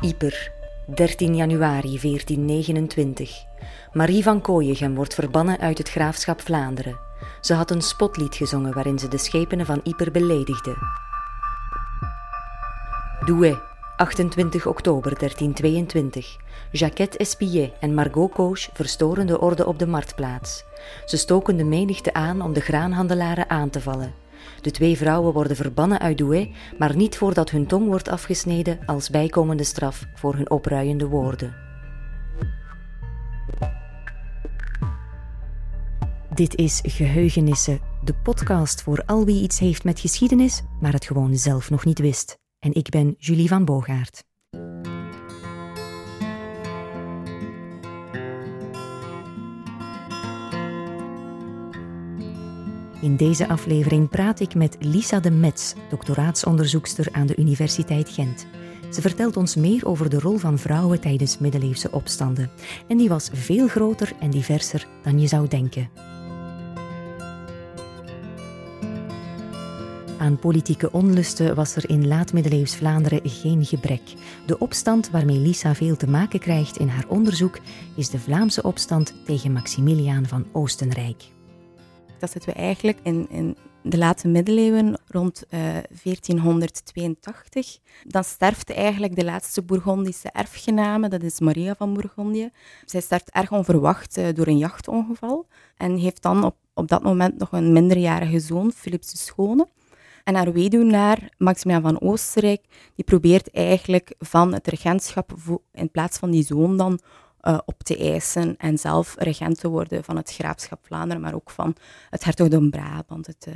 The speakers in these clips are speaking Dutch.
Ieper, 13 januari 1429. Marie van Kooiegem wordt verbannen uit het graafschap Vlaanderen. Ze had een spotlied gezongen waarin ze de schepenen van Ieper beledigde. Douai, 28 oktober 1322. Jacquette Espillet en Margot Coche verstoren de orde op de marktplaats. Ze stoken de menigte aan om de graanhandelaren aan te vallen. De twee vrouwen worden verbannen uit Douai, maar niet voordat hun tong wordt afgesneden als bijkomende straf voor hun opruiende woorden. Dit is Geheugenissen, de podcast voor al wie iets heeft met geschiedenis, maar het gewoon zelf nog niet wist. En ik ben Julie van Bogaert. In deze aflevering praat ik met Lisa de Metz, doctoraatsonderzoekster aan de Universiteit Gent. Ze vertelt ons meer over de rol van vrouwen tijdens middeleeuwse opstanden. En die was veel groter en diverser dan je zou denken. Aan politieke onlusten was er in laat-middeleeuws Vlaanderen geen gebrek. De opstand waarmee Lisa veel te maken krijgt in haar onderzoek is de Vlaamse opstand tegen Maximiliaan van Oostenrijk. Dat zitten we eigenlijk in, in de late middeleeuwen, rond uh, 1482. Dan sterft eigenlijk de laatste Bourgondische erfgename, dat is Maria van Bourgondië. Zij sterft erg onverwacht uh, door een jachtongeval en heeft dan op, op dat moment nog een minderjarige zoon, Philips de Schone. En haar weduwnaar, Maximiliaan van Oostenrijk, die probeert eigenlijk van het regentschap in plaats van die zoon dan uh, op te eisen en zelf regent te worden van het graafschap Vlaanderen, maar ook van het hertogdom Brabant, het uh,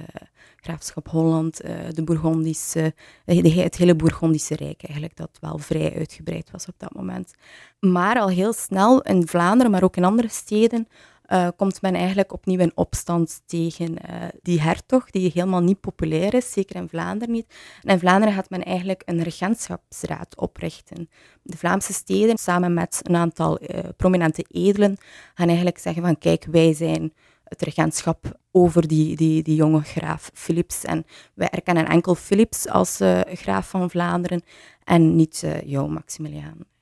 graafschap Holland, uh, de Bourgondische, het hele Bourgondische Rijk eigenlijk, dat wel vrij uitgebreid was op dat moment. Maar al heel snel in Vlaanderen, maar ook in andere steden, uh, komt men eigenlijk opnieuw in opstand tegen uh, die hertog, die helemaal niet populair is, zeker in Vlaanderen niet. En in Vlaanderen gaat men eigenlijk een regentschapsraad oprichten. De Vlaamse steden, samen met een aantal uh, prominente edelen, gaan eigenlijk zeggen van kijk, wij zijn het regentschap over die, die, die jonge graaf Philips. En wij erkennen enkel Philips als graaf van Vlaanderen en niet jou, Maximiliaan.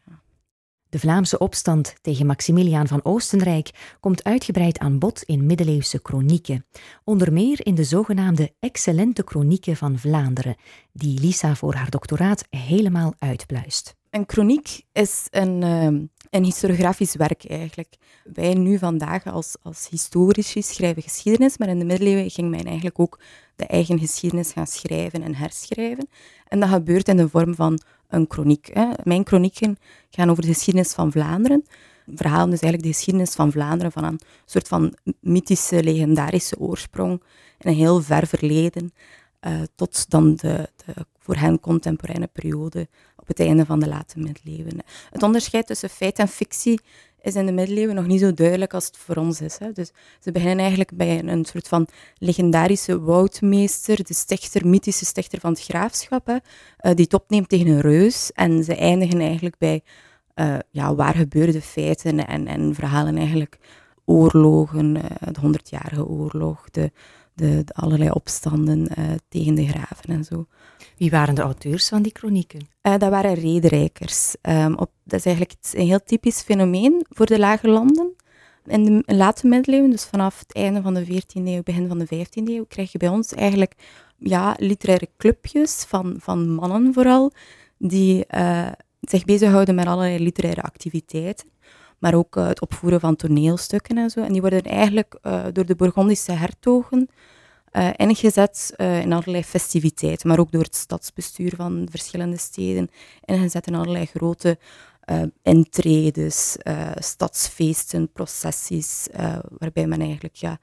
De Vlaamse opstand tegen Maximiliaan van Oostenrijk komt uitgebreid aan bod in middeleeuwse kronieken, onder meer in de zogenaamde excellente kronieken van Vlaanderen, die Lisa voor haar doctoraat helemaal uitpluist. Een kroniek is een, ehm, een historiografisch werk eigenlijk. Wij nu vandaag als, als historici schrijven geschiedenis, maar in de middeleeuwen ging men eigenlijk ook de eigen geschiedenis gaan schrijven en herschrijven. En dat gebeurt in de vorm van een kroniek. Hè. Mijn kronieken gaan over de geschiedenis van Vlaanderen. Verhalen dus eigenlijk de geschiedenis van Vlaanderen van een soort van mythische, legendarische oorsprong in een heel ver verleden, uh, tot dan de, de, voor hen contemporaine periode op het einde van de late middeleeuwen. Het onderscheid tussen feit en fictie is in de middeleeuwen nog niet zo duidelijk als het voor ons is. Hè. Dus ze beginnen eigenlijk bij een, soort van legendarische woudmeester, de stichter, mythische stichter van het graafschap, hè, uh, die het opneemt tegen een reus. En ze eindigen eigenlijk bij uh, ja, waar gebeurde feiten en, en verhalen eigenlijk oorlogen, uh, de honderdjarige oorlog, de, de, de, allerlei opstanden tegen de graven en zo. Wie waren de auteurs van die kronieken? Uh, dat waren rederijkers. Um, op, dat is eigenlijk een heel typisch fenomeen voor de lage landen. In de late middeleeuwen, dus vanaf het einde van de 14e eeuw, begin van de 15e eeuw, krijg je bij ons eigenlijk ja, literaire clubjes van, van mannen vooral, die uh, zich bezighouden met allerlei literaire activiteiten maar ook uh, het opvoeren van toneelstukken en zo. En die worden eigenlijk uh, door de Bourgondische hertogen uh, ingezet in allerlei festiviteiten, maar ook door het stadsbestuur van verschillende steden. Ingezet in allerlei grote uh, intredes, stadsfeesten, processies, waarbij men eigenlijk ja,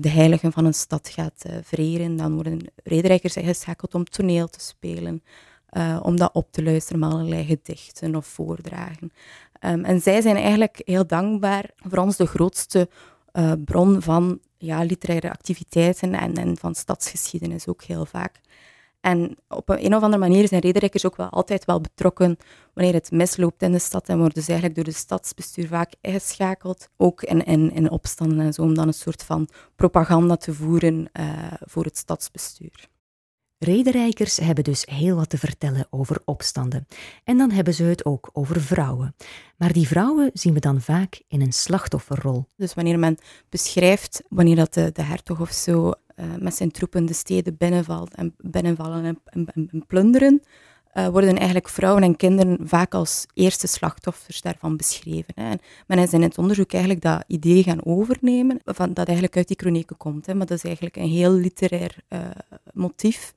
de heiligen van een stad gaat vereren. Dan worden rederijkers ingeschakeld om toneel te spelen, om dat op te luisteren met allerlei gedichten of voordragen. Um, en zij zijn eigenlijk heel dankbaar voor ons de grootste uh, bron van ja, literaire activiteiten en, en van stadsgeschiedenis ook heel vaak. En op een, of andere manier zijn rederijkers ook wel altijd wel betrokken wanneer het misloopt in de stad en worden ze eigenlijk door de stadsbestuur vaak ingeschakeld, ook in, in, in opstanden en zo, om dan een soort van propaganda te voeren uh, voor het stadsbestuur. Rederijkers hebben dus heel wat te vertellen over opstanden. En dan hebben ze het ook over vrouwen. Maar die vrouwen zien we dan vaak in een slachtofferrol. Dus wanneer men beschrijft wanneer dat de, de hertog of zo uh, met zijn troepen de steden binnenvalt en, binnenvallen en, en, en plunderen, uh, worden eigenlijk vrouwen en kinderen vaak als eerste slachtoffers daarvan beschreven. Hè. En men is in het onderzoek eigenlijk dat idee gaan overnemen, van, dat eigenlijk uit die chronieken komt. Hè. Maar dat is eigenlijk een heel literair uh, motief.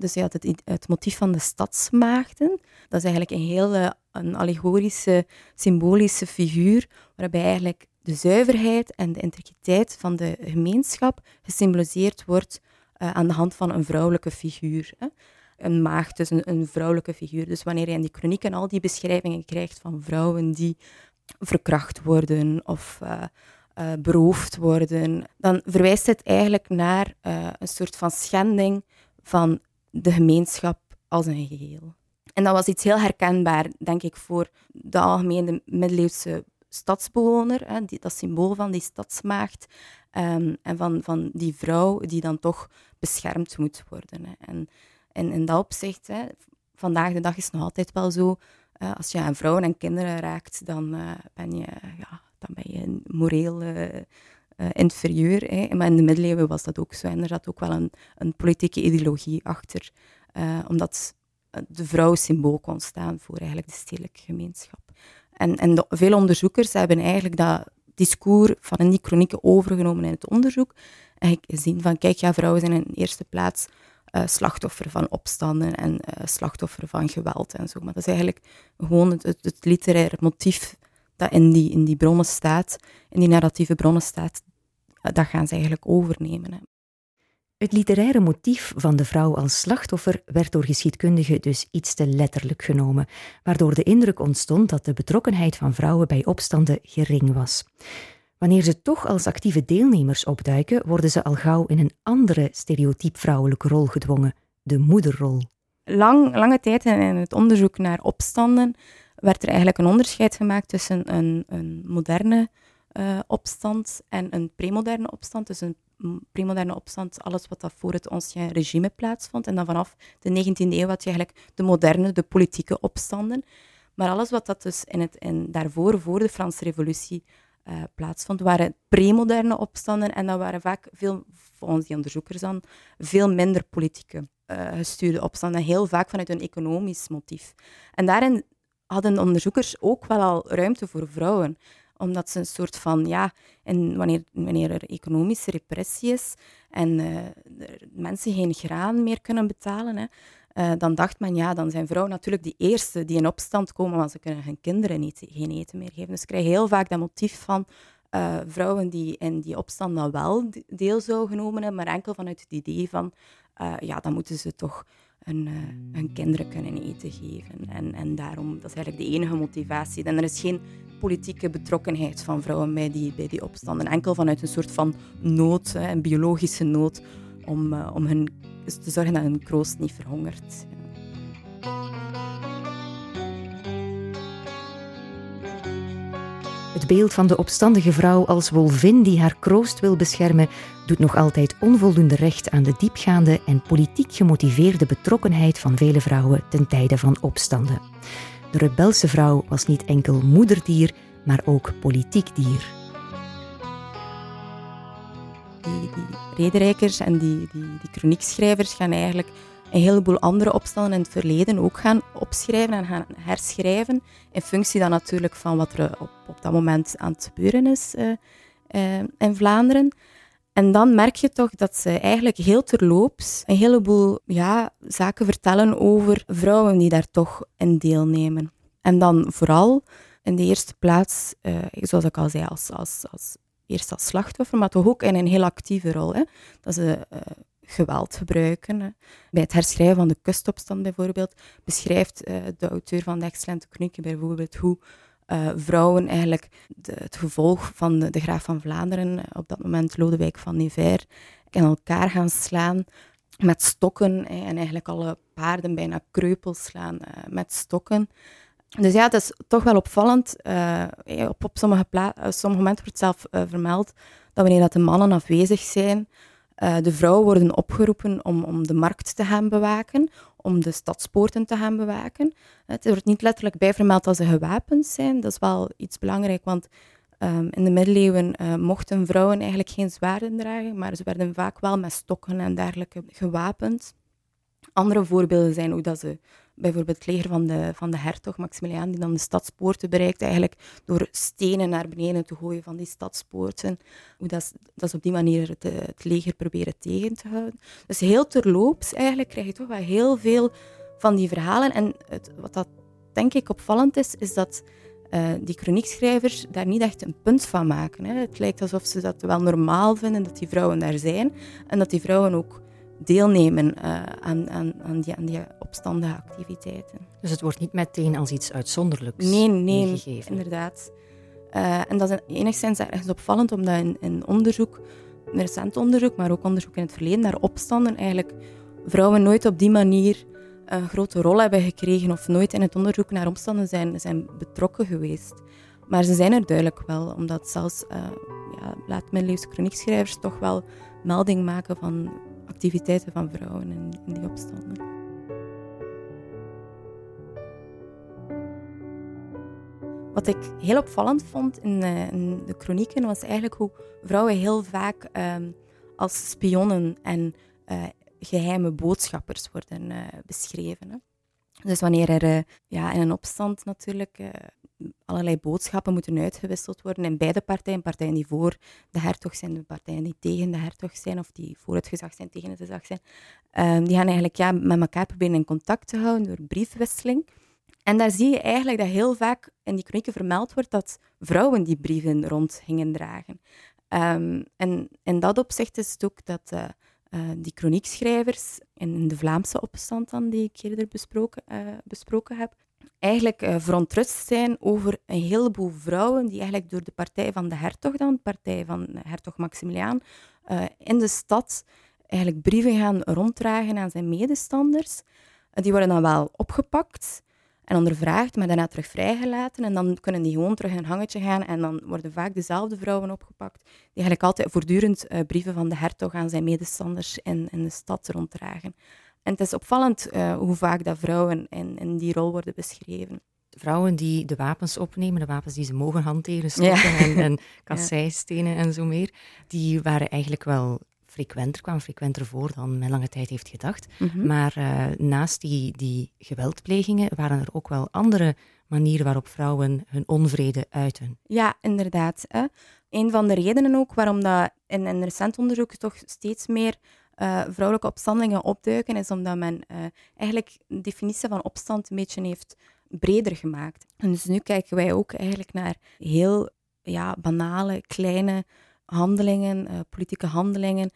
Dus je had het, het, motief van de stadsmaagden. Dat is eigenlijk een heel een allegorische, symbolische figuur, waarbij eigenlijk de zuiverheid en de integriteit van de gemeenschap gesymboliseerd wordt uh, aan de hand van een vrouwelijke figuur. Hè een maagd, dus een, een, vrouwelijke figuur. Dus wanneer je in die chronieken al die beschrijvingen krijgt van vrouwen die verkracht worden of uh, beroofd worden, dan verwijst het eigenlijk naar een soort van schending van de gemeenschap als een geheel. En dat was iets heel herkenbaar, denk ik, voor de algemene middeleeuwse stadsbewoner, hè, die, dat symbool van die stadsmaagd, um, en van, van die vrouw die dan toch beschermd moet worden. Hè. En en in dat opzicht, hè, vandaag de dag is het nog altijd wel zo, als je aan vrouwen en kinderen raakt, dan, uh, ben, je, ja, dan ben je moreel inferieur. Hè. Maar in de middeleeuwen was dat ook zo. En er zat ook wel een, een politieke ideologie achter, omdat de vrouw symbool kon staan voor eigenlijk de stedelijke gemeenschap. En, en de, veel onderzoekers hebben eigenlijk dat discours van die chronieken overgenomen in het onderzoek. En gezien van, kijk, ja, vrouwen zijn in eerste plaats slachtoffer van opstanden en slachtoffer van geweld en zo. Maar dat is eigenlijk gewoon het, het, het, literaire motief dat in die, in die bronnen staat, in die narratieve bronnen staat, dat gaan ze eigenlijk overnemen. Hè. Het literaire motief van de vrouw als slachtoffer werd door geschiedkundigen dus iets te letterlijk genomen, waardoor de indruk ontstond dat de betrokkenheid van vrouwen bij opstanden gering was. Wanneer ze toch als actieve deelnemers opduiken, worden ze al gauw in een andere stereotyp vrouwelijke rol gedwongen, de moederrol. Lang, lange tijd in het onderzoek naar opstanden werd er eigenlijk een onderscheid gemaakt tussen een, een moderne uh, opstand en een premoderne opstand. Dus een premoderne opstand, alles wat dat voor het ancien regime plaatsvond. En dan vanaf de 19e eeuw had je eigenlijk de moderne, de politieke opstanden. Maar alles wat dat dus in het, in daarvoor, voor de Franse revolutie, uh, plaatsvond, waren premoderne opstanden en dat waren vaak veel, volgens die onderzoekers dan, veel minder politieke uh, gestuurde opstanden, heel vaak vanuit een economisch motief. En daarin hadden onderzoekers ook wel al ruimte voor vrouwen omdat ze een soort van, ja, en wanneer, wanneer er economische repressie is en uh, mensen geen graan meer kunnen betalen, hè, uh, dan dacht men, ja, dan zijn vrouwen natuurlijk die eerste die in opstand komen, want ze kunnen hun kinderen niet, geen eten meer geven. Dus ze krijgen heel vaak dat motief van uh, vrouwen die in die opstand dan wel deel zouden genomen hebben, maar enkel vanuit het idee van, ja, dan moeten ze toch hun, hun kinderen kunnen eten geven. En, en daarom, dat is eigenlijk de enige motivatie. En er is geen politieke betrokkenheid van vrouwen bij die, bij die opstanden. Enkel vanuit een soort van nood, een biologische nood, om, uh, om hun te zorgen dat hun kroost niet verhongert. Het beeld van de opstandige vrouw als wolvin die haar kroost wil beschermen, doet nog altijd onvoldoende recht aan de diepgaande en politiek gemotiveerde betrokkenheid van vele vrouwen ten tijde van opstanden. De rebelse vrouw was niet enkel moederdier, maar ook politiek dier. die, rederijkers en die, die, die chroniekschrijvers gaan eigenlijk een heleboel andere opstanden in het verleden ook gaan opschrijven en gaan herschrijven. In functie dan natuurlijk van wat er op, op dat moment aan het gebeuren is uh, uh, in Vlaanderen. En dan merk je toch dat ze eigenlijk heel terloops een heleboel ja, zaken vertellen over vrouwen die daar toch in deelnemen. En dan vooral in de eerste plaats, uh, zoals ik al zei, als, als, als eerst als slachtoffer, maar toch ook in een heel actieve rol. Hè. Dat ze geweld gebruiken. Bij het herschrijven van de kustopstand bijvoorbeeld beschrijft uh, de auteur van de excellente chronieken bijvoorbeeld hoe uh, vrouwen eigenlijk het gevolg van de, graaf van Vlaanderen, op dat moment Lodewijk van Nevers, in elkaar gaan slaan met stokken en eigenlijk alle paarden bijna kreupel slaan met stokken. Dus ja, het is toch wel opvallend. Op, op sommige, sommige momenten wordt zelf vermeld dat wanneer dat de mannen afwezig zijn, de vrouwen worden opgeroepen om, om de markt te gaan bewaken, om de stadspoorten te gaan bewaken. Het wordt niet letterlijk bijvermeld dat ze gewapend zijn. Dat is wel iets belangrijk, want ehm, in de middeleeuwen uh, mochten vrouwen eigenlijk geen zwaarden dragen, maar ze werden vaak wel met stokken en dergelijke gewapend. Andere voorbeelden zijn hoe dat ze bijvoorbeeld het leger van de, van de hertog Maximiliaan, die dan de stadspoorten bereikt, eigenlijk door stenen naar beneden te gooien van die stadspoorten. Hoe dat, dat ze op die manier het, het leger proberen tegen te houden. Dus heel terloops eigenlijk krijg je toch wel heel veel van die verhalen. En het, wat dat denk ik opvallend is, is dat uh, die chroniekschrijvers daar niet echt een punt van maken. Hè. Het lijkt alsof ze dat wel normaal vinden dat die vrouwen daar zijn en dat die vrouwen ook deelnemen uh, aan, aan, aan, die, aan die opstandige activiteiten. Dus het wordt niet meteen als iets uitzonderlijks nee, nee, inderdaad. Uh, en dat is enigszins ergens opvallend, omdat in, in onderzoek, recent onderzoek, maar ook onderzoek in het verleden naar opstanden, eigenlijk vrouwen nooit op die manier een grote rol hebben gekregen of nooit in het onderzoek naar opstanden zijn, zijn betrokken geweest. Maar ze zijn er duidelijk wel, omdat zelfs uh, ja, laat-middeleeuwse chroniekschrijvers toch wel melding maken van activiteiten van vrouwen in, die opstanden. Wat ik heel opvallend vond in, in de chronieken was eigenlijk hoe vrouwen heel vaak uh, als spionnen en uh, geheime boodschappers worden uh, beschreven. Dus wanneer er ja, in een opstand natuurlijk allerlei boodschappen moeten uitgewisseld worden in beide partijen. Partijen die voor de hertog zijn, de partijen die tegen de hertog zijn, of die voor het gezag zijn, tegen het gezag zijn. Um, die gaan eigenlijk ja, met elkaar proberen in contact te houden door briefwisseling. En daar zie je eigenlijk dat heel vaak in die chronieken vermeld wordt dat vrouwen die brieven rond gingen dragen. Um, en in dat opzicht is het ook dat uh, uh, die chroniekschrijvers in de Vlaamse opstand dan, die ik eerder besproken, uh, besproken heb, eigenlijk uh, verontrust zijn over een heleboel vrouwen die eigenlijk door de partij van de hertog dan, de partij van hertog Maximiliaan, in de stad eigenlijk brieven gaan ronddragen aan zijn medestanders. Die worden dan wel opgepakt en ondervraagd, maar daarna terug vrijgelaten. En dan kunnen die gewoon terug in een hangetje gaan en dan worden vaak dezelfde vrouwen opgepakt, die eigenlijk altijd voortdurend brieven van de hertog aan zijn medestanders in, in de stad ronddragen. En het is opvallend uh, hoe vaak dat vrouwen in, in die rol worden beschreven vrouwen die de wapens opnemen, de wapens die ze mogen hanteren, stokken en, en kasseistenen en zo meer, die waren eigenlijk wel frequenter, kwamen frequenter voor dan men lange tijd heeft gedacht. Mhm. Maar uh, naast die, die geweldplegingen waren er ook wel andere manieren waarop vrouwen hun onvrede uiten. Ja, inderdaad. Hè. Een van de redenen ook waarom dat in, in recent onderzoek toch steeds meer uh, vrouwelijke opstandelingen opduiken, is omdat men uh, eigenlijk de definitie van opstand een beetje heeft breder gemaakt. En dus nu kijken wij ook eigenlijk naar heel ja, banale, kleine handelingen, uh, politieke handelingen,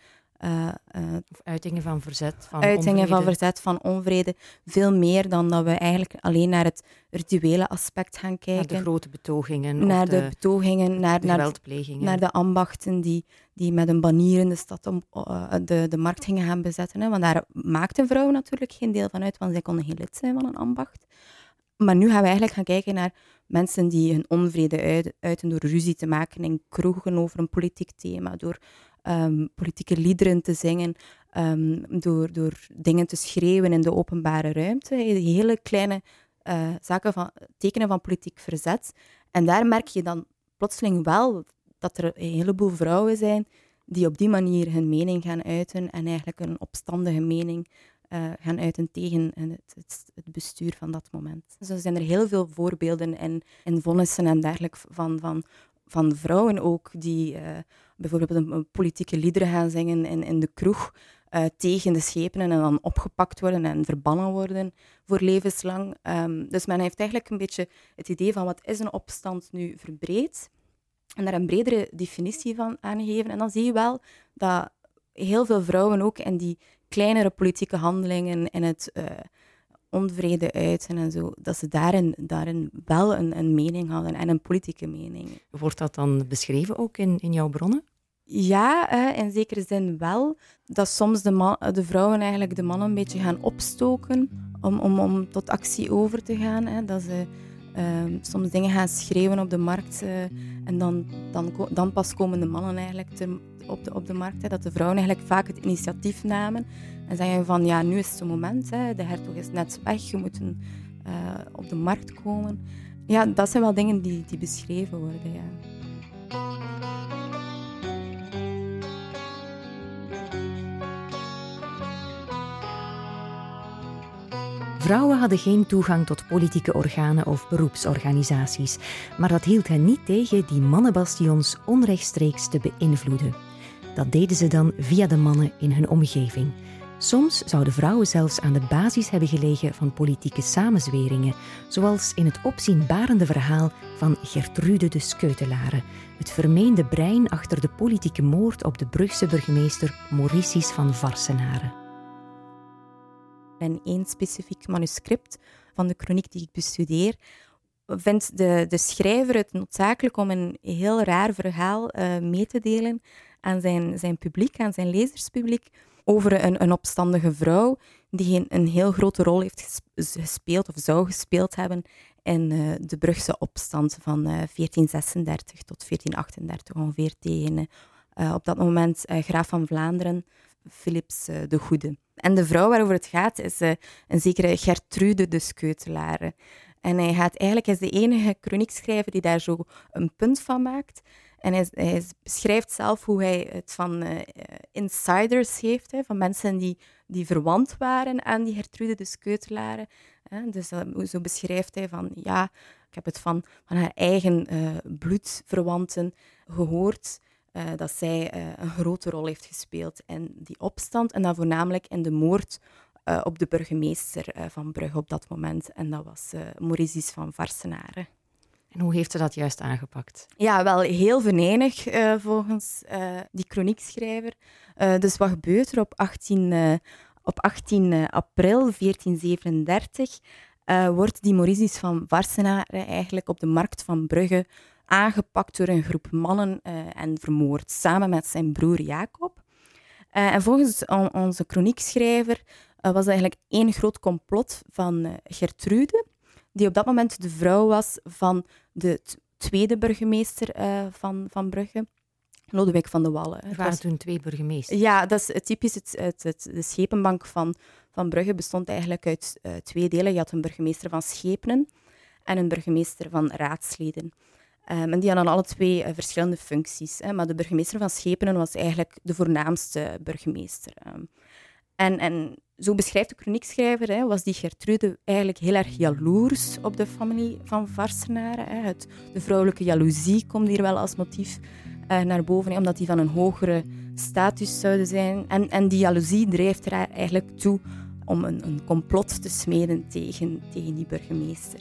uh, uh, of uitingen van verzet, van uitingen onvrede. van verzet, van onvrede. Veel meer dan dat we eigenlijk alleen naar het rituele aspect gaan kijken. Naar de grote betogingen. Naar de, de, betogingen, naar de, naar, naar de ambachten die, die met een banier in de stad om, uh, de, de markt gingen gaan bezetten. Hè. Want daar maakten vrouwen natuurlijk geen deel van uit, want zij konden geen lid zijn van een ambacht. Maar nu gaan we eigenlijk gaan kijken naar mensen die hun onvrede uiten door ruzie te maken in kroegen over een politiek thema, door um, politieke liederen te zingen, um, door, door dingen te schreeuwen in de openbare ruimte. Hele kleine uh, zaken van tekenen van politiek verzet. En daar merk je dan plotseling wel dat er een heleboel vrouwen zijn die op die manier hun mening gaan uiten en eigenlijk een opstandige mening uh, gaan uiten tegen het, het, het, bestuur van dat moment. Dus er zijn er heel veel voorbeelden in, in vonnissen en dergelijke van, van, van vrouwen ook die uh, bijvoorbeeld een, politieke liederen gaan zingen in, in de kroeg uh, tegen de schepenen en dan opgepakt worden en verbannen worden voor levenslang. Um, dus men heeft eigenlijk een beetje het idee van wat is een opstand nu verbreed en daar een bredere definitie van aangegeven. En dan zie je wel dat heel veel vrouwen ook in die kleinere politieke handelingen in het uh, onvrede uiten en zo, dat ze daarin, daarin wel een, een mening hadden en een politieke mening. Wordt dat dan beschreven ook in, in jouw bronnen? Ja, in zekere zin wel. Dat soms de, man, de vrouwen eigenlijk de mannen een beetje gaan opstoken om, om, om tot actie over te gaan. Hè. Dat ze Ehm, soms dingen gaan schreeuwen op de markt uh, en dan, dan, dan pas komen de mannen eigenlijk op, de, op de markt. Hè, dat de vrouwen eigenlijk vaak het initiatief namen en zeggen van ja, nu is het moment, hè, de hertog is net weg, je moet uh, op de markt komen. Ja, dat zijn wel dingen die, die beschreven worden. Ja. Vrouwen hadden geen toegang tot politieke organen of beroepsorganisaties, maar dat hield hen niet tegen die mannenbastions onrechtstreeks te beïnvloeden. Dat deden ze dan via de mannen in hun omgeving. Soms zouden vrouwen zelfs aan de basis hebben gelegen van politieke samenzweringen, zoals in het opzienbarende verhaal van Gertrude de Skeutelare, het vermeende brein achter de politieke moord op de Brugse burgemeester Mauricis van Varsenaren en één specifiek manuscript van de chroniek die ik bestudeer, vindt de, de schrijver het noodzakelijk om een heel raar verhaal uh, mee te delen aan zijn, zijn publiek, aan zijn lezerspubliek, over een, een opstandige vrouw die een, een heel grote rol heeft gespeeld of zou gespeeld hebben in uh, de Brugse opstand van uh, eh, 1436 tot 1438 ongeveer tegen op dat moment graaf van Vlaanderen, Philips de Goede. En de vrouw waarover het gaat is uh, een zekere Gertrude de Skeutelare. En hij gaat eigenlijk is de enige chroniekschrijver die daar zo een punt van maakt. En hij, beschrijft zelf hoe hij het van uh, insiders heeft, hè, van mensen die, die verwant waren aan die Gertrude de Skeutelare. Hè. Dus zo beschrijft hij van, ja, ik heb het van, van haar eigen bloedverwanten gehoord. Uh, dat zij uh, een grote rol heeft gespeeld in die opstand. En dan voornamelijk in de moord uh, op de burgemeester van Brugge op dat moment. En dat was Mauricis van Varsenaren. En hoe heeft ze dat juist aangepakt? Ja, wel heel venijnig volgens die chroniekschrijver. dus wat gebeurt er op 18, op 18 april 1437? wordt die Mauricis van Varsenaren eigenlijk op de markt van Brugge aangepakt door een groep mannen uh, en vermoord, samen met zijn broer Jacob. Uh, en volgens onze chroniekschrijver uh, was eigenlijk één groot complot van Gertrude, die op dat moment de vrouw was van de tweede burgemeester van, van Brugge. Lodewijk van de Wallen. Er waren toen twee burgemeesters. Ja, dat is typisch. Het, het, het, de schepenbank van, van Brugge bestond eigenlijk uit twee delen. Je had een burgemeester van Schepenen en een burgemeester van raadsleden. Um, en die hadden alle twee uh, verschillende functies. Hè, maar de burgemeester van Schepenen was eigenlijk de voornaamste burgemeester. Um, en, en zo beschrijft de chroniekschrijver, hè, was die Gertrude eigenlijk heel erg jaloers op de familie van Varsenaren. Het, de vrouwelijke jaloezie komt hier wel als motief uh, naar boven, omdat die van een hogere status zouden zijn. En, en die jaloezie drijft er eigenlijk toe om een, een complot te smeden tegen, tegen die burgemeester.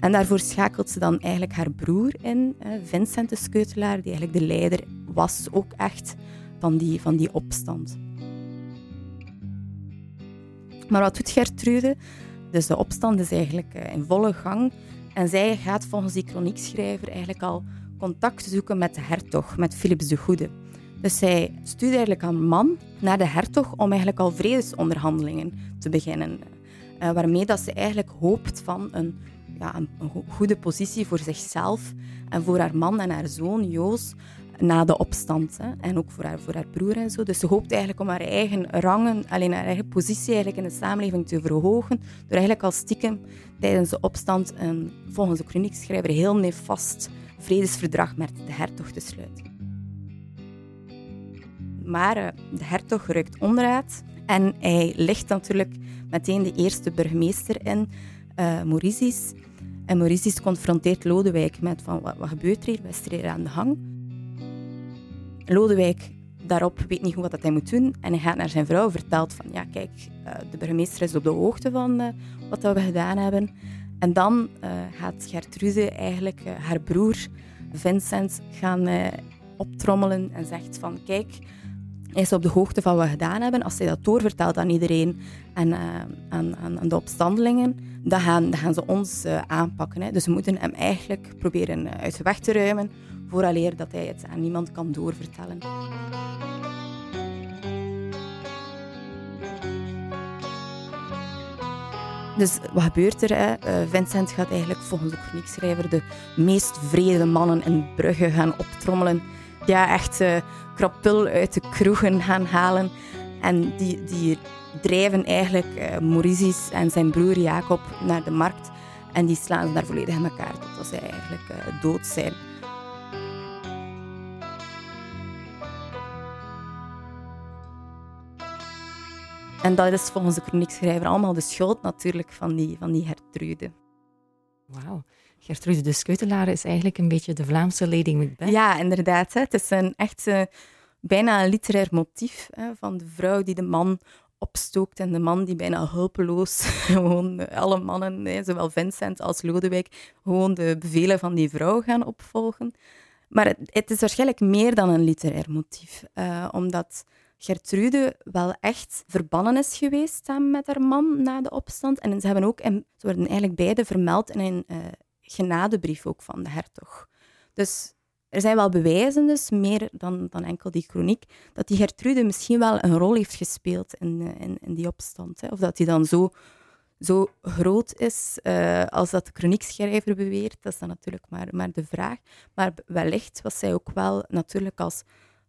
En daarvoor schakelt ze dan eigenlijk haar broer in, Vincent de Skeutelaar, die eigenlijk de leider was ook echt van die, van die opstand. Maar wat doet Gertrude? Dus de opstand is eigenlijk eh, in volle gang. En zij gaat volgens die chroniekschrijver eigenlijk al contact zoeken met de hertog, met Philips de Goede. Dus zij stuurt eigenlijk een man naar de hertog om eigenlijk al vredesonderhandelingen te beginnen. Uh, waarmee dat ze eigenlijk hoopt van een ja, een, goede positie voor zichzelf en voor haar man en haar zoon Joos na de opstand. Hè. En ook voor haar, voor haar broer en zo. Dus ze hoopt eigenlijk om haar eigen rangen, alleen haar eigen positie eigenlijk in de samenleving te verhogen. Door eigenlijk al stiekem tijdens de opstand een, volgens de chroniekschrijver, heel nefast vredesverdrag met de hertog te sluiten. Maar uh, de hertog ruikt onderuit en hij ligt natuurlijk meteen de eerste burgemeester in, uh, Mauricis. En Mauricis confronteert Lodewijk met van, wat, wat gebeurt er hier? Wat is er aan de gang? Lodewijk daarop weet niet goed wat hij moet doen. En hij gaat naar zijn vrouw, vertelt van, ja kijk, uh, de burgemeester is op de hoogte van uh, wat we gedaan hebben. En dan uh, gaat Gertrude eigenlijk haar broer Vincent gaan optrommelen en zegt van, kijk, hij is op de hoogte van wat we gedaan hebben. Als hij dat doorvertelt aan iedereen en aan, aan, aan de opstandelingen, dan gaan, gaan ze ons uh, aanpakken. Hè. Dus we moeten hem eigenlijk proberen uh, uit de weg te ruimen, vooraleer dat hij het aan niemand kan doorvertellen. Dus wat gebeurt er? Hè? Vincent gaat eigenlijk volgens de chroniekschrijver de meest vrede mannen in Brugge gaan optrommelen. Ja, echt uh, krapul uit de kroegen gaan halen. En die, die drijven eigenlijk uh, en zijn broer Jacob naar de markt. En die slaan ze daar volledig in elkaar totdat zij eigenlijk dood zijn. En dat is volgens de chroniekschrijver allemaal de schuld natuurlijk van die, van die. Wauw. Gertrude de Skeutelaar is eigenlijk een beetje de Vlaamse Lady Macbeth. Ja, inderdaad. Hè. Het is een echt bijna een literair motief van de vrouw die de man opstookt en de man die bijna hulpeloos gewoon alle mannen, hè, zowel Vincent als Lodewijk, gewoon de bevelen van die vrouw gaan opvolgen. Maar het, het is waarschijnlijk meer dan een literair motief, uh, omdat Gertrude wel echt verbannen is geweest samen met haar man na de opstand. En ze, hebben ook, en ze worden eigenlijk beide vermeld in een uh, genadebrief ook van de hertog. Dus er zijn wel bewijzen, dus meer dan, dan enkel die chroniek, dat die Gertrude misschien wel een rol heeft gespeeld in, uh, in, in, die opstand. Hè. Of dat die dan zo, zo groot is uh, als dat de chroniekschrijver beweert, dat is dan natuurlijk maar, maar de vraag. Maar wellicht was zij ook wel natuurlijk als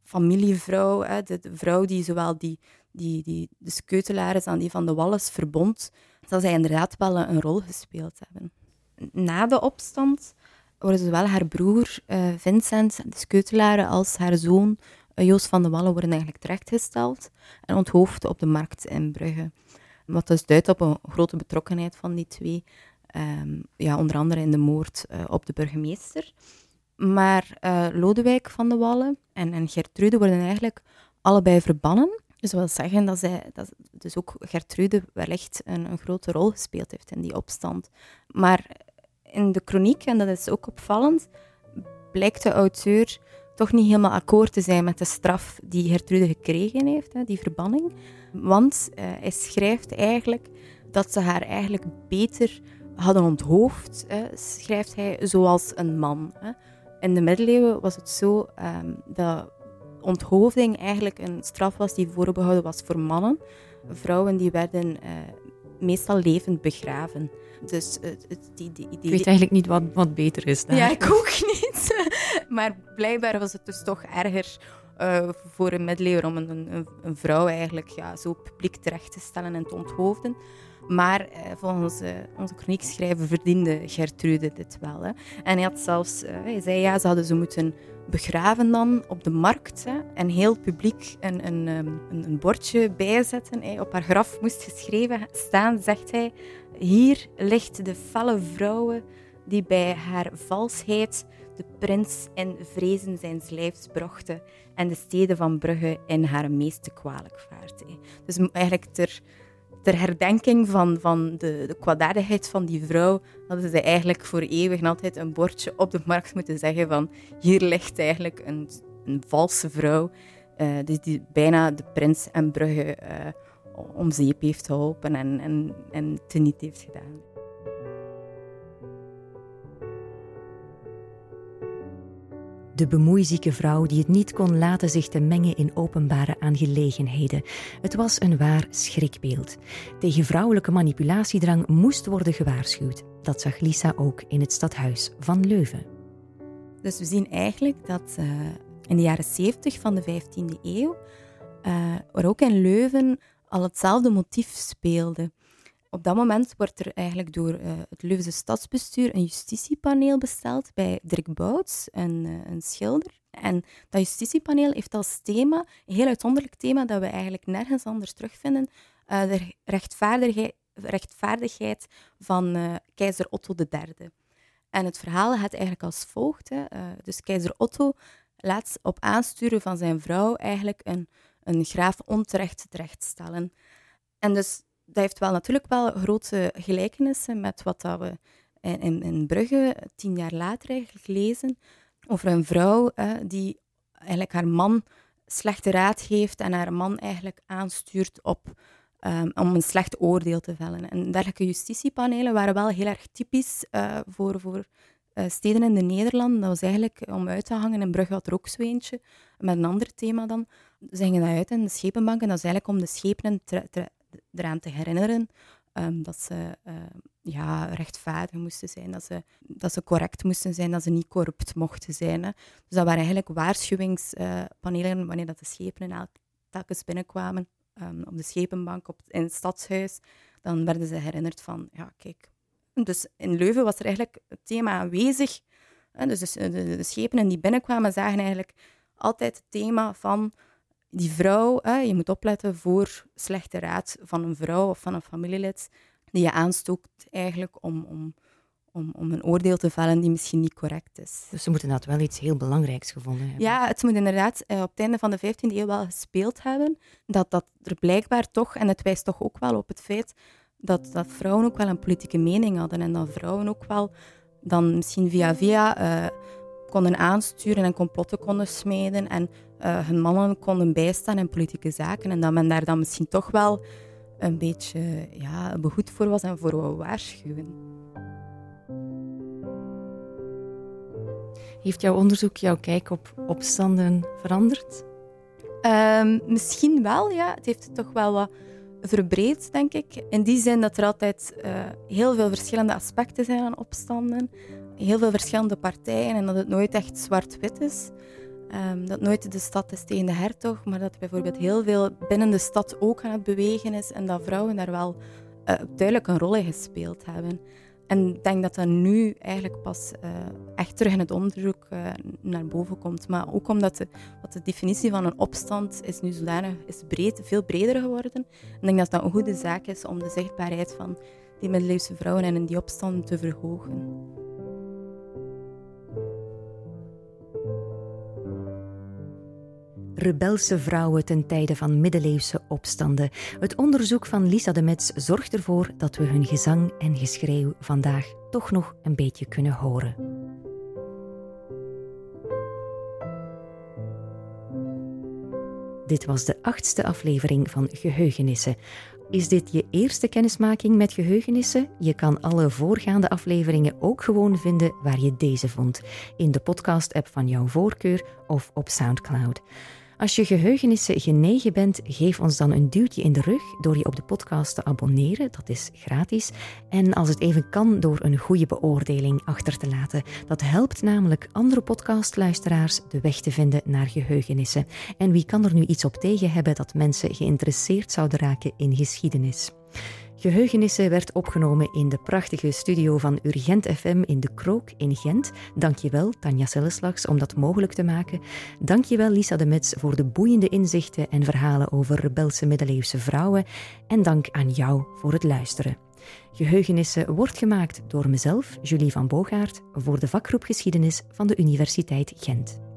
familievrouw, hè, de, vrouw die zowel die, die, die, de skeutelaars aan die van de Wallis verbond, zal zij inderdaad wel een, rol gespeeld hebben. Na de opstand worden zowel haar broer uh, Vincent, de skeutelaren, als haar zoon uh, Joost van de Wallen worden eigenlijk terechtgesteld en onthoofd op de markt in Brugge. Wat dus duidt op een grote betrokkenheid van die twee, um, ja, onder andere in de moord uh, op de burgemeester. Maar Lodewijk van de Wallen en, en Gertrude worden eigenlijk allebei verbannen. Dus dat wil zeggen dat, zij, dat dus ook Gertrude wellicht een, een grote rol gespeeld heeft in die opstand. Maar in de chroniek, en dat is ook opvallend, blijkt de auteur toch niet helemaal akkoord te zijn met de straf die Gertrude gekregen heeft, die verbanning. Want uh, hij schrijft eigenlijk dat ze haar eigenlijk beter hadden onthoofd, schrijft hij, zoals een man. In de middeleeuwen was het zo um, dat onthoofding eigenlijk een straf was die voorbehouden was voor mannen. Vrouwen die werden uh, meestal levend begraven. Dus het, het, die, die, die, ik weet eigenlijk niet wat, wat beter is daar. Ja, ik ook niet. maar blijkbaar was het dus toch erger uh, voor een middeleeuwer om een, een, een, vrouw eigenlijk ja, zo publiek terecht te stellen en te onthoofden. Maar eh, volgens uh, onze chroniekschrijver verdiende Gertrude dit wel. Hè. En hij had zelfs, uh, hij zei ja, ze hadden ze moeten begraven dan op de markt. Hè, en heel publiek een, een, um, een, een bordje bijzetten. Hè. Op haar graf moest geschreven staan, zegt hij, hier ligt de felle vrouwen die bij haar valsheid de prins in vrezen zijn lijfs brochten en de steden van Brugge in haar meeste kwalijk vaart. Dus eigenlijk ter ter herdenking van, van de, de kwaadaardigheid van die vrouw, hadden ze eigenlijk voor eeuwig en altijd een bordje op de markt moeten zeggen van hier ligt eigenlijk een, een valse vrouw, uh, dus die bijna de prins en Brugge uh, om zeep heeft geholpen en, en, en teniet heeft gedaan. De bemoeizieke vrouw die het niet kon laten zich te mengen in openbare aangelegenheden. Het was een waar schrikbeeld. Tegen vrouwelijke manipulatiedrang moest worden gewaarschuwd. Dat zag Lisa ook in het stadhuis van Leuven. Dus we zien eigenlijk dat uh, in de jaren 70 van de 15e eeuw uh, er ook in Leuven al hetzelfde motief speelde. Op dat moment wordt er eigenlijk door uh, het Leuvense stadsbestuur een justitiepaneel besteld bij Dirk Bouts, een, uh, een schilder. En dat justitiepaneel heeft als thema, een heel uitzonderlijk thema dat we eigenlijk nergens anders terugvinden, uh, de rechtvaardigheid, rechtvaardigheid van keizer Otto III. En het verhaal gaat eigenlijk als volgt. Hè. dus keizer Otto laat op aansturen van zijn vrouw eigenlijk een, een graaf onterecht terechtstellen. En dus dat heeft wel natuurlijk wel grote gelijkenissen met wat dat we in, in Brugge tien jaar later eigenlijk lezen. Over een vrouw die eigenlijk haar man slechte raad geeft en haar man eigenlijk aanstuurt op, um, om een slecht oordeel te vellen. En dergelijke justitiepanelen waren wel heel erg typisch uh, voor, voor uh, steden in de Nederlanden. Dat was eigenlijk om uit te hangen. In Brugge had er ook zo eentje, met een ander thema dan. Ze gingen dat uit in de schepenbanken. Dat is eigenlijk om de schepen eraan te herinneren Ehm, dat ze uh, ja, rechtvaardig moesten zijn, dat ze, dat ze correct moesten zijn, dat ze niet corrupt mochten zijn. Hè. Dus dat waren eigenlijk waarschuwingspanelen wanneer dat de schepen telkens binnenkwamen um, op de schepenbank op, in het stadshuis. Dan werden ze herinnerd van, ja kijk. Dus in Leuven was er eigenlijk het thema aanwezig. Dus de, de, de schepenen die binnenkwamen zagen eigenlijk altijd het thema van die vrouw, je moet opletten voor slechte raad van een vrouw of van een familielid, die je aanstookt eigenlijk om, om, om, om een oordeel te vellen die misschien niet correct is. Dus ze moeten dat wel iets heel belangrijks gevonden hebben. Ja, het moet inderdaad eh, op het einde van de 15e eeuw wel gespeeld hebben, dat, dat er blijkbaar toch, en het wijst toch ook wel op het feit dat, dat vrouwen ook wel een politieke mening hadden en dat vrouwen ook wel dan misschien via via uh, konden aansturen en complotten konden smeden en uh, hun mannen konden bijstaan in politieke zaken en dat men daar dan misschien toch wel een beetje ja, behoed voor was en voor wou waarschuwen. Heeft jouw onderzoek jouw kijk op opstanden veranderd? Um, misschien wel, ja. Het heeft toch wel wat verbreed, denk ik. In die zin dat er altijd uh, heel veel verschillende aspecten zijn aan opstanden. Heel veel verschillende partijen en dat het nooit echt zwart-wit is. Um, dat nooit de stad is tegen de hertog, maar dat bijvoorbeeld heel veel binnen de stad ook aan het bewegen is en dat vrouwen daar wel uh, duidelijk een rol in gespeeld hebben. En ik denk dat dat nu eigenlijk pas uh, echt terug in het onderzoek uh, naar boven komt. Maar ook omdat de, wat de definitie van een opstand is nu zodanig is breed, veel breder geworden. Ik denk dat dat een goede zaak is om de zichtbaarheid van die middeleeuwse vrouwen en in die opstand te verhogen. Rebelse vrouwen ten tijde van middeleeuwse opstanden. Het onderzoek van Lisa de Metz zorgt ervoor dat we hun gezang en geschreeuw vandaag toch nog een beetje kunnen horen. Dit was de achtste aflevering van Geheugenissen. Is dit je eerste kennismaking met geheugenissen? Je kan alle voorgaande afleveringen ook gewoon vinden waar je deze vond. In de podcast-app van jouw voorkeur of op SoundCloud. Als je geheugenissen genegen bent, geef ons dan een duwtje in de rug door je op de podcast te abonneren. Dat is gratis. En als het even kan, door een goede beoordeling achter te laten. Dat helpt namelijk andere podcastluisteraars de weg te vinden naar geheugenissen. En wie kan er nu iets op tegen hebben dat mensen geïnteresseerd zouden raken in geschiedenis? Geheugenissen werd opgenomen in de prachtige studio van Urgent FM in De Krook in Gent. Dankjewel Tanja Selleslags om dat mogelijk te maken. Dankjewel Lisa de Metz voor de boeiende inzichten en verhalen over rebelse middeleeuwse vrouwen. En dank aan jou voor het luisteren. Geheugenissen wordt gemaakt door mezelf, Julie van Bogaert, voor de vakgroep Geschiedenis van de Universiteit Gent.